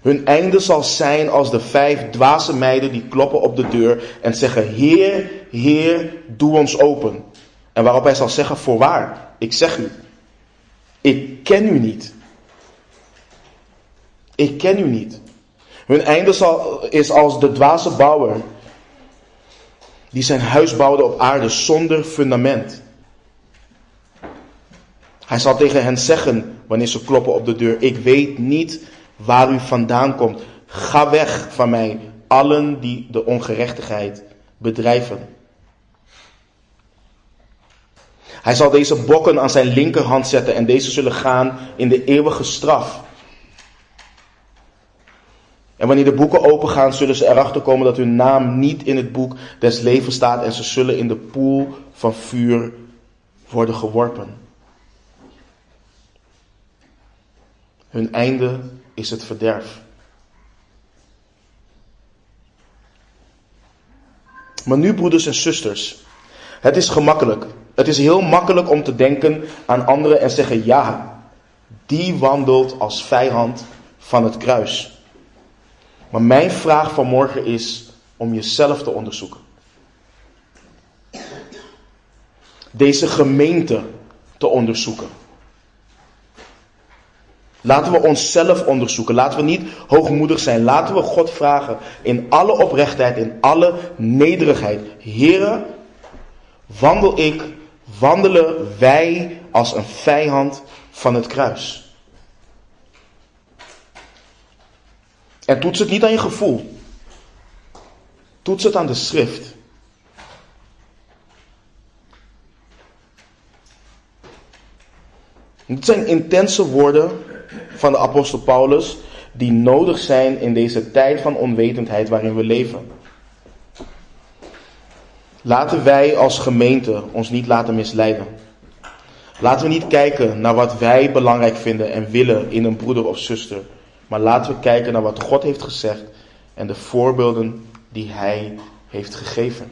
Hun einde zal zijn als de vijf dwaze meiden die kloppen op de deur en zeggen: Heer, Heer, doe ons open. En waarop hij zal zeggen: Voorwaar, ik zeg u, ik ken u niet. Ik ken u niet. Hun einde zal, is als de dwaze bouwer die zijn huis bouwde op aarde zonder fundament. Hij zal tegen hen zeggen wanneer ze kloppen op de deur: Ik weet niet waar u vandaan komt. Ga weg van mij, allen die de ongerechtigheid bedrijven. Hij zal deze bokken aan zijn linkerhand zetten en deze zullen gaan in de eeuwige straf. En wanneer de boeken opengaan, zullen ze erachter komen dat hun naam niet in het boek des levens staat en ze zullen in de poel van vuur worden geworpen. Hun einde is het verderf. Maar nu, broeders en zusters, het is gemakkelijk. Het is heel makkelijk om te denken aan anderen en zeggen: ja, die wandelt als vijand van het kruis. Maar mijn vraag vanmorgen is om jezelf te onderzoeken. Deze gemeente te onderzoeken. Laten we onszelf onderzoeken. Laten we niet hoogmoedig zijn. Laten we God vragen in alle oprechtheid, in alle nederigheid. Heren, wandel ik, wandelen wij als een vijand van het kruis. En toets het niet aan je gevoel. Toets het aan de schrift. Dit zijn intense woorden van de apostel Paulus die nodig zijn in deze tijd van onwetendheid waarin we leven. Laten wij als gemeente ons niet laten misleiden. Laten we niet kijken naar wat wij belangrijk vinden en willen in een broeder of zuster. Maar laten we kijken naar wat God heeft gezegd en de voorbeelden die Hij heeft gegeven.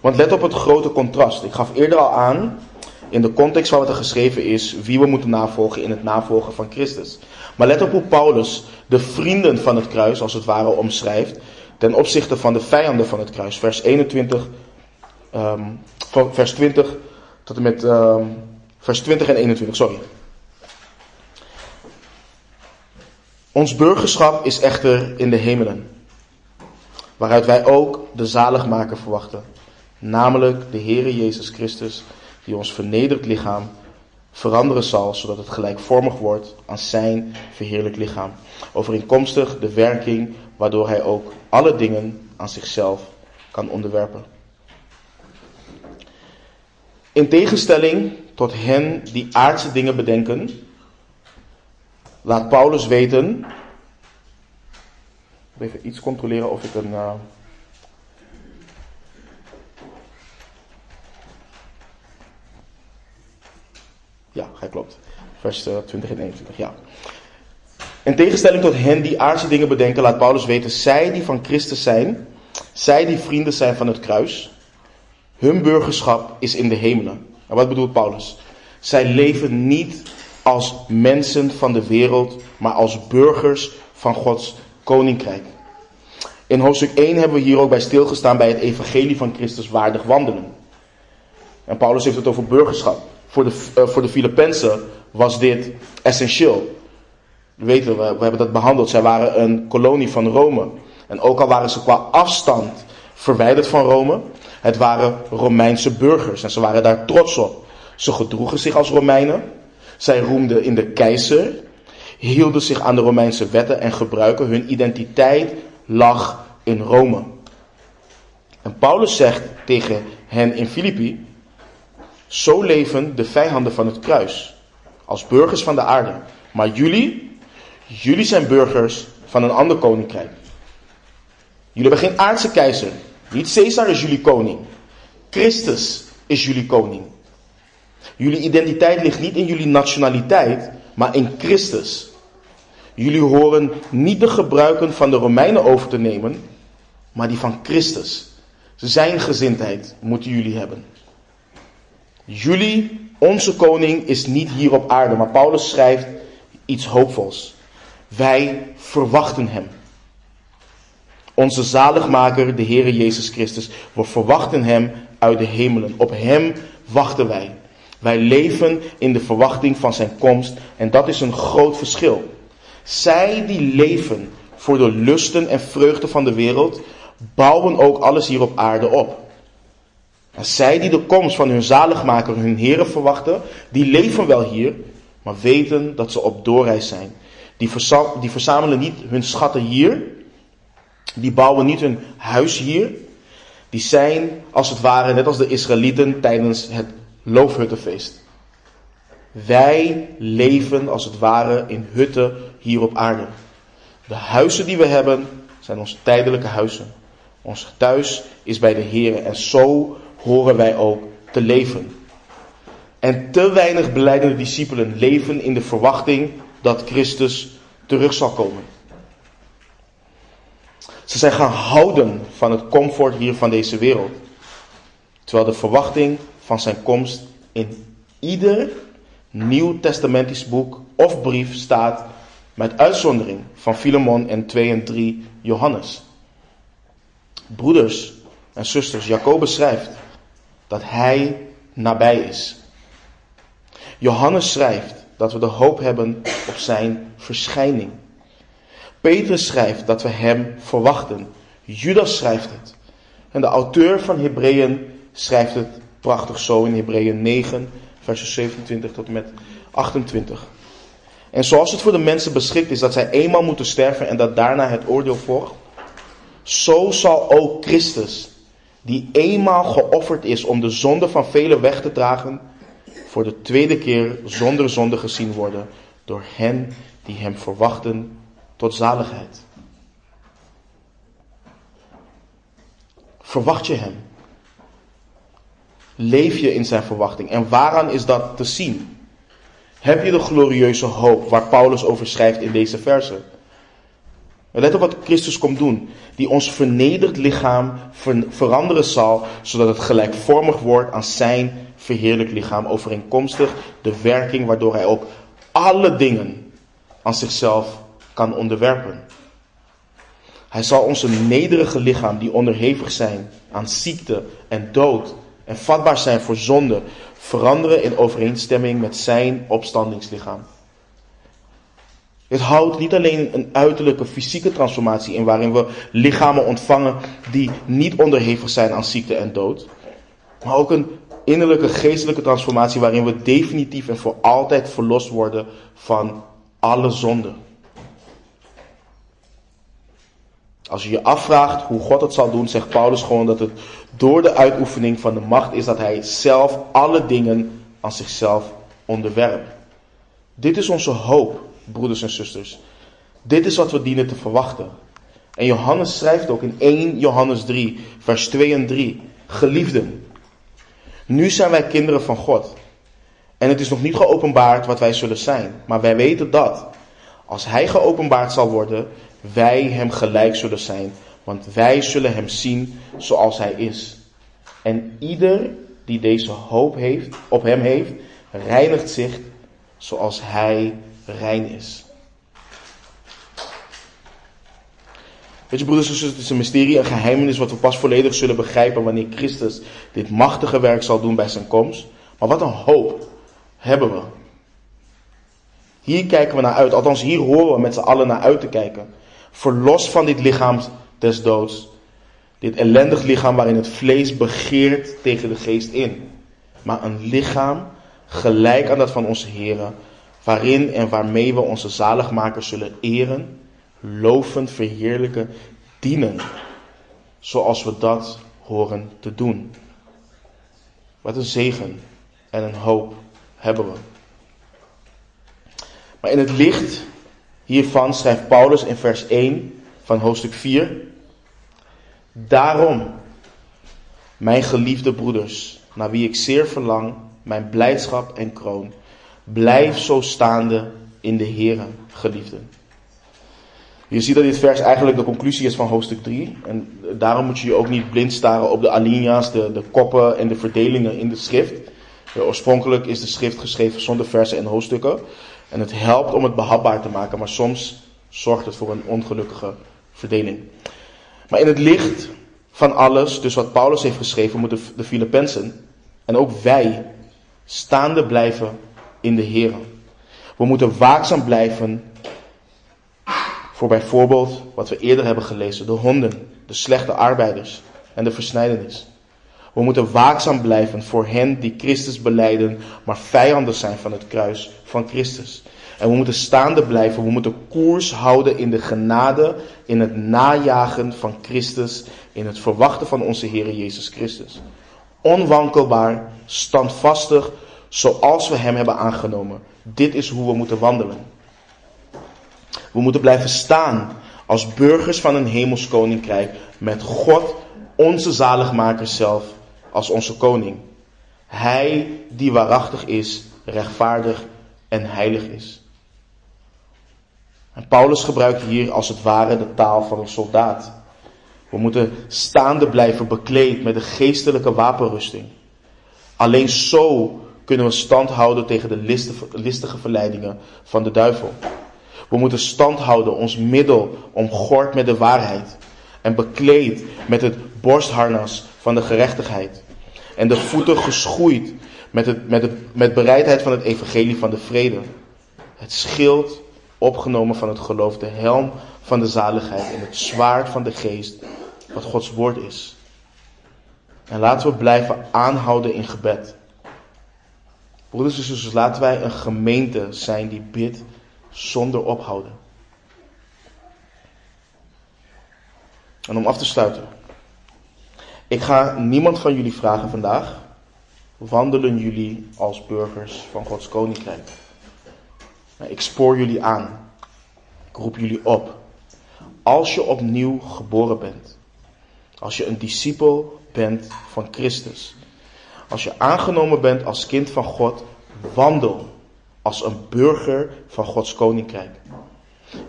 Want let op het grote contrast. Ik gaf eerder al aan, in de context van wat er geschreven is, wie we moeten navolgen in het navolgen van Christus. Maar let op hoe Paulus de vrienden van het kruis, als het ware, omschrijft ten opzichte van de vijanden van het kruis. Vers 21, um, ehm, vers 20 tot en met um, Vers 20 en 21, sorry. Ons burgerschap is echter in de hemelen, waaruit wij ook de zaligmaker verwachten, namelijk de Heere Jezus Christus, die ons vernederd lichaam veranderen zal, zodat het gelijkvormig wordt aan zijn verheerlijk lichaam, overeenkomstig de werking waardoor hij ook alle dingen aan zichzelf kan onderwerpen. In tegenstelling tot hen die aardse dingen bedenken, laat Paulus weten. Even iets controleren of ik een. Uh, ja, hij klopt. Vers 20 eh, en 21, ja. In tegenstelling tot hen die aardse dingen bedenken, laat Paulus weten, zij die van Christus zijn, zij die vrienden zijn van het kruis, hun burgerschap is in de hemelen. En wat bedoelt Paulus? Zij leven niet als mensen van de wereld, maar als burgers van Gods koninkrijk. In hoofdstuk 1 hebben we hier ook bij stilgestaan bij het evangelie van Christus waardig wandelen. En Paulus heeft het over burgerschap. Voor de, uh, voor de was dit essentieel. We weten, we, we hebben dat behandeld. Zij waren een kolonie van Rome. En ook al waren ze qua afstand verwijderd van Rome, het waren Romeinse burgers en ze waren daar trots op. Ze gedroegen zich als Romeinen. Zij roemden in de keizer, hielden zich aan de Romeinse wetten en gebruiken. Hun identiteit lag in Rome. En Paulus zegt tegen hen in Filippi: Zo leven de vijanden van het kruis, als burgers van de aarde. Maar jullie, jullie zijn burgers van een ander koninkrijk. Jullie hebben geen aardse keizer. Niet Caesar is jullie koning. Christus is jullie koning. Jullie identiteit ligt niet in jullie nationaliteit, maar in Christus. Jullie horen niet de gebruiken van de Romeinen over te nemen, maar die van Christus. Zijn gezindheid moeten jullie hebben. Jullie, onze koning, is niet hier op aarde, maar Paulus schrijft iets hoopvols. Wij verwachten hem. Onze zaligmaker, de Heere Jezus Christus. We verwachten hem uit de hemelen. Op hem wachten wij. Wij leven in de verwachting van zijn komst en dat is een groot verschil. Zij die leven voor de lusten en vreugden van de wereld, bouwen ook alles hier op aarde op. Zij die de komst van hun zaligmaker, hun Heere verwachten, die leven wel hier, maar weten dat ze op doorreis zijn. Die verzamelen niet hun schatten hier, die bouwen niet hun huis hier, die zijn als het ware net als de Israëlieten tijdens het loofhuttenfeest. Wij leven als het ware in hutten hier op aarde. De huizen die we hebben zijn onze tijdelijke huizen. Ons thuis is bij de Heer en zo horen wij ook te leven. En te weinig beleidende discipelen leven in de verwachting dat Christus terug zal komen. Ze zijn gaan houden van het comfort hier van deze wereld. Terwijl de verwachting van zijn komst in ieder Nieuw Testamentisch boek of brief staat met uitzondering van Filemon en 2 en 3 Johannes. Broeders en zusters, Jacobus schrijft dat hij nabij is. Johannes schrijft dat we de hoop hebben op zijn verschijning. Petrus schrijft dat we hem verwachten. Judas schrijft het. En de auteur van Hebreeën schrijft het prachtig zo in Hebreeën 9, versen 27 tot en met 28. En zoals het voor de mensen beschikt is dat zij eenmaal moeten sterven en dat daarna het oordeel volgt, zo zal ook Christus, die eenmaal geofferd is om de zonde van velen weg te dragen, voor de tweede keer zonder zonde gezien worden door hen die hem verwachten tot zaligheid. Verwacht je hem? Leef je in zijn verwachting? En waaraan is dat te zien? Heb je de glorieuze hoop waar Paulus over schrijft in deze verse? Let op wat Christus komt doen. Die ons vernederd lichaam veranderen zal, zodat het gelijkvormig wordt aan zijn verheerlijk lichaam, overeenkomstig de werking waardoor hij ook alle dingen aan zichzelf kan onderwerpen. Hij zal onze nederige lichaam, die onderhevig zijn aan ziekte en dood, en vatbaar zijn voor zonde veranderen in overeenstemming met zijn opstandingslichaam. Het houdt niet alleen een uiterlijke fysieke transformatie in waarin we lichamen ontvangen die niet onderhevig zijn aan ziekte en dood, maar ook een innerlijke geestelijke transformatie waarin we definitief en voor altijd verlost worden van alle zonde. Als je je afvraagt hoe God het zal doen, zegt Paulus gewoon dat het door de uitoefening van de macht is dat hij zelf alle dingen aan zichzelf onderwerpt. Dit is onze hoop, broeders en zusters. Dit is wat we dienen te verwachten. En Johannes schrijft ook in 1 Johannes 3, vers 2 en 3. Geliefden, nu zijn wij kinderen van God. En het is nog niet geopenbaard wat wij zullen zijn. Maar wij weten dat, als Hij geopenbaard zal worden, wij Hem gelijk zullen zijn. Want wij zullen Hem zien zoals Hij is. En ieder die deze hoop heeft, op Hem heeft, reinigt zich zoals Hij rein is. Weet je broeders en zusters, het is een mysterie, een geheimenis wat we pas volledig zullen begrijpen wanneer Christus dit machtige werk zal doen bij zijn komst. Maar wat een hoop hebben we. Hier kijken we naar uit, althans hier horen we met z'n allen naar uit te kijken. Verlos van dit lichaam des doods. Dit ellendig lichaam waarin het vlees begeert tegen de geest in. Maar een lichaam gelijk aan dat van onze Heren, waarin en waarmee we onze zaligmaker zullen eren lovend, verheerlijken, dienen. Zoals we dat horen te doen. Wat een zegen en een hoop hebben we. Maar in het licht hiervan schrijft Paulus in vers 1 van hoofdstuk 4. Daarom, mijn geliefde broeders, naar wie ik zeer verlang, mijn blijdschap en kroon, blijf zo staande in de Here, geliefden. Je ziet dat dit vers eigenlijk de conclusie is van hoofdstuk 3. En daarom moet je je ook niet blind staren op de alinea's, de, de koppen en de verdelingen in de schrift. Oorspronkelijk is de schrift geschreven zonder versen en hoofdstukken. En het helpt om het behapbaar te maken, maar soms zorgt het voor een ongelukkige verdeling. Maar in het licht van alles, dus wat Paulus heeft geschreven, moeten de Filippenzen en ook wij staande blijven in de Heer. We moeten waakzaam blijven voor bijvoorbeeld wat we eerder hebben gelezen, de honden, de slechte arbeiders en de versnijdenis. We moeten waakzaam blijven voor hen die Christus beleiden, maar vijanden zijn van het kruis van Christus. En we moeten staande blijven, we moeten koers houden in de genade, in het najagen van Christus, in het verwachten van onze Heer Jezus Christus. Onwankelbaar, standvastig, zoals we Hem hebben aangenomen. Dit is hoe we moeten wandelen. We moeten blijven staan als burgers van een hemels koninkrijk met God, onze zaligmaker zelf, als onze koning. Hij die waarachtig is, rechtvaardig en heilig is. En Paulus gebruikt hier als het ware de taal van een soldaat. We moeten staande blijven bekleed met de geestelijke wapenrusting. Alleen zo kunnen we stand houden tegen de listige verleidingen van de duivel. We moeten stand houden, ons middel omgord met de waarheid. En bekleed met het borstharnas van de gerechtigheid. En de voeten geschoeid met, het, met, de, met bereidheid van het evangelie van de vrede. Het schild opgenomen van het geloof, de helm van de zaligheid en het zwaard van de geest, wat Gods woord is. En laten we blijven aanhouden in gebed. Broeders en zusters, laten wij een gemeente zijn die bidt zonder ophouden. En om af te sluiten. Ik ga niemand van jullie vragen vandaag. Wandelen jullie als burgers van Gods koninkrijk? Ik spoor jullie aan. Ik roep jullie op. Als je opnieuw geboren bent. Als je een discipel bent van Christus. Als je aangenomen bent als kind van God. Wandel als een burger van Gods koninkrijk.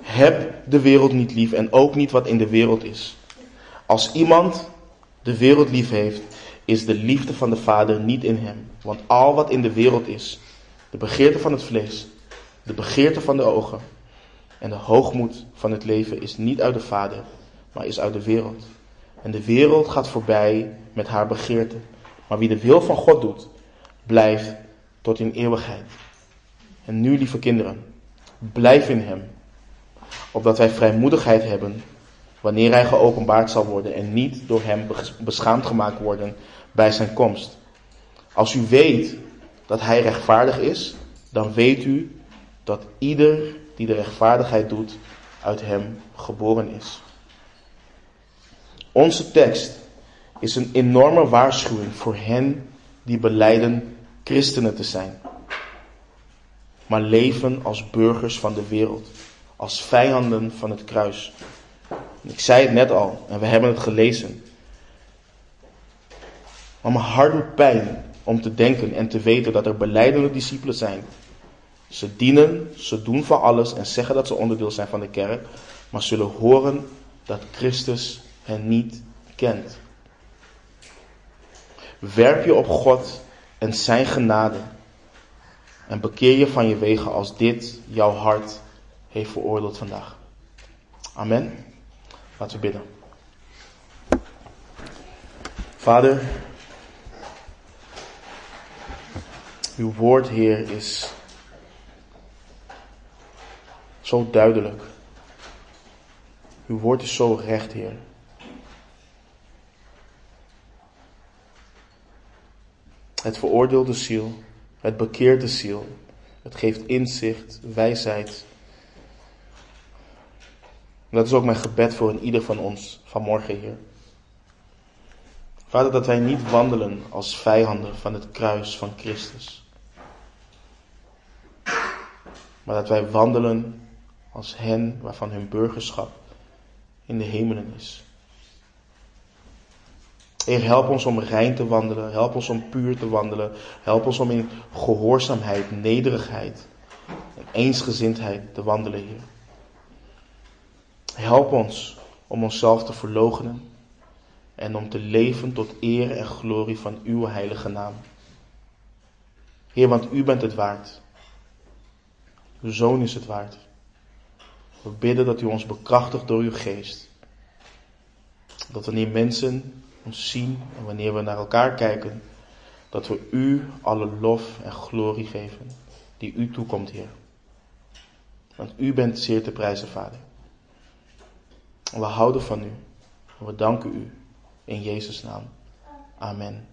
Heb de wereld niet lief en ook niet wat in de wereld is. Als iemand de wereld lief heeft, is de liefde van de Vader niet in hem. Want al wat in de wereld is, de begeerte van het vlees, de begeerte van de ogen en de hoogmoed van het leven is niet uit de Vader, maar is uit de wereld. En de wereld gaat voorbij met haar begeerte. Maar wie de wil van God doet, blijft tot in eeuwigheid. En nu, lieve kinderen, blijf in Hem, opdat wij vrijmoedigheid hebben wanneer Hij geopenbaard zal worden en niet door Hem beschaamd gemaakt worden bij Zijn komst. Als u weet dat Hij rechtvaardig is, dan weet u dat ieder die de rechtvaardigheid doet, uit Hem geboren is. Onze tekst is een enorme waarschuwing voor hen die beleiden christenen te zijn, maar leven als burgers van de wereld, als vijanden van het kruis. Ik zei het net al en we hebben het gelezen. Maar mijn hart doet pijn om te denken en te weten dat er beleidende discipelen zijn. Ze dienen, ze doen van alles en zeggen dat ze onderdeel zijn van de kerk, maar zullen horen dat Christus hen niet kent. Werp je op God en zijn genade en bekeer je van je wegen als dit jouw hart heeft veroordeeld vandaag. Amen. Laten we bidden. Vader, uw woord, Heer, is zo duidelijk. Uw woord is zo recht, Heer. Het veroordeelde ziel, het bekeerde ziel, het geeft inzicht, wijsheid. Dat is ook mijn gebed voor een ieder van ons vanmorgen, Heer. Vader, dat wij niet wandelen als vijanden van het kruis van Christus. Maar dat wij wandelen als hen waarvan hun burgerschap in de hemelen is. Heer, help ons om rein te wandelen. Help ons om puur te wandelen. Help ons om in gehoorzaamheid, nederigheid en eensgezindheid te wandelen, Heer. Help ons om onszelf te verloochenen en om te leven tot eer en glorie van uw heilige naam. Heer, want u bent het waard. Uw zoon is het waard. We bidden dat u ons bekrachtigt door uw geest. Dat wanneer mensen ons zien en wanneer we naar elkaar kijken, dat we u alle lof en glorie geven die u toekomt, Heer. Want u bent zeer te prijzen, Vader. We houden van u. We danken u. In Jezus' naam. Amen.